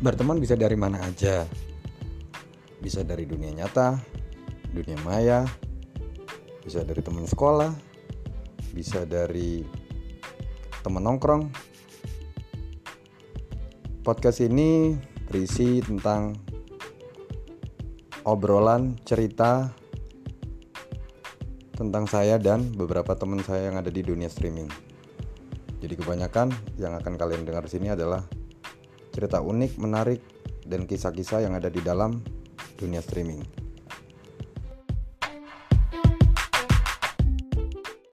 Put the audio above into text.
Berteman bisa dari mana aja. Bisa dari dunia nyata, dunia maya, bisa dari teman sekolah, bisa dari teman nongkrong. Podcast ini berisi tentang obrolan, cerita tentang saya dan beberapa teman saya yang ada di dunia streaming. Jadi kebanyakan yang akan kalian dengar sini adalah cerita unik, menarik, dan kisah-kisah yang ada di dalam dunia streaming.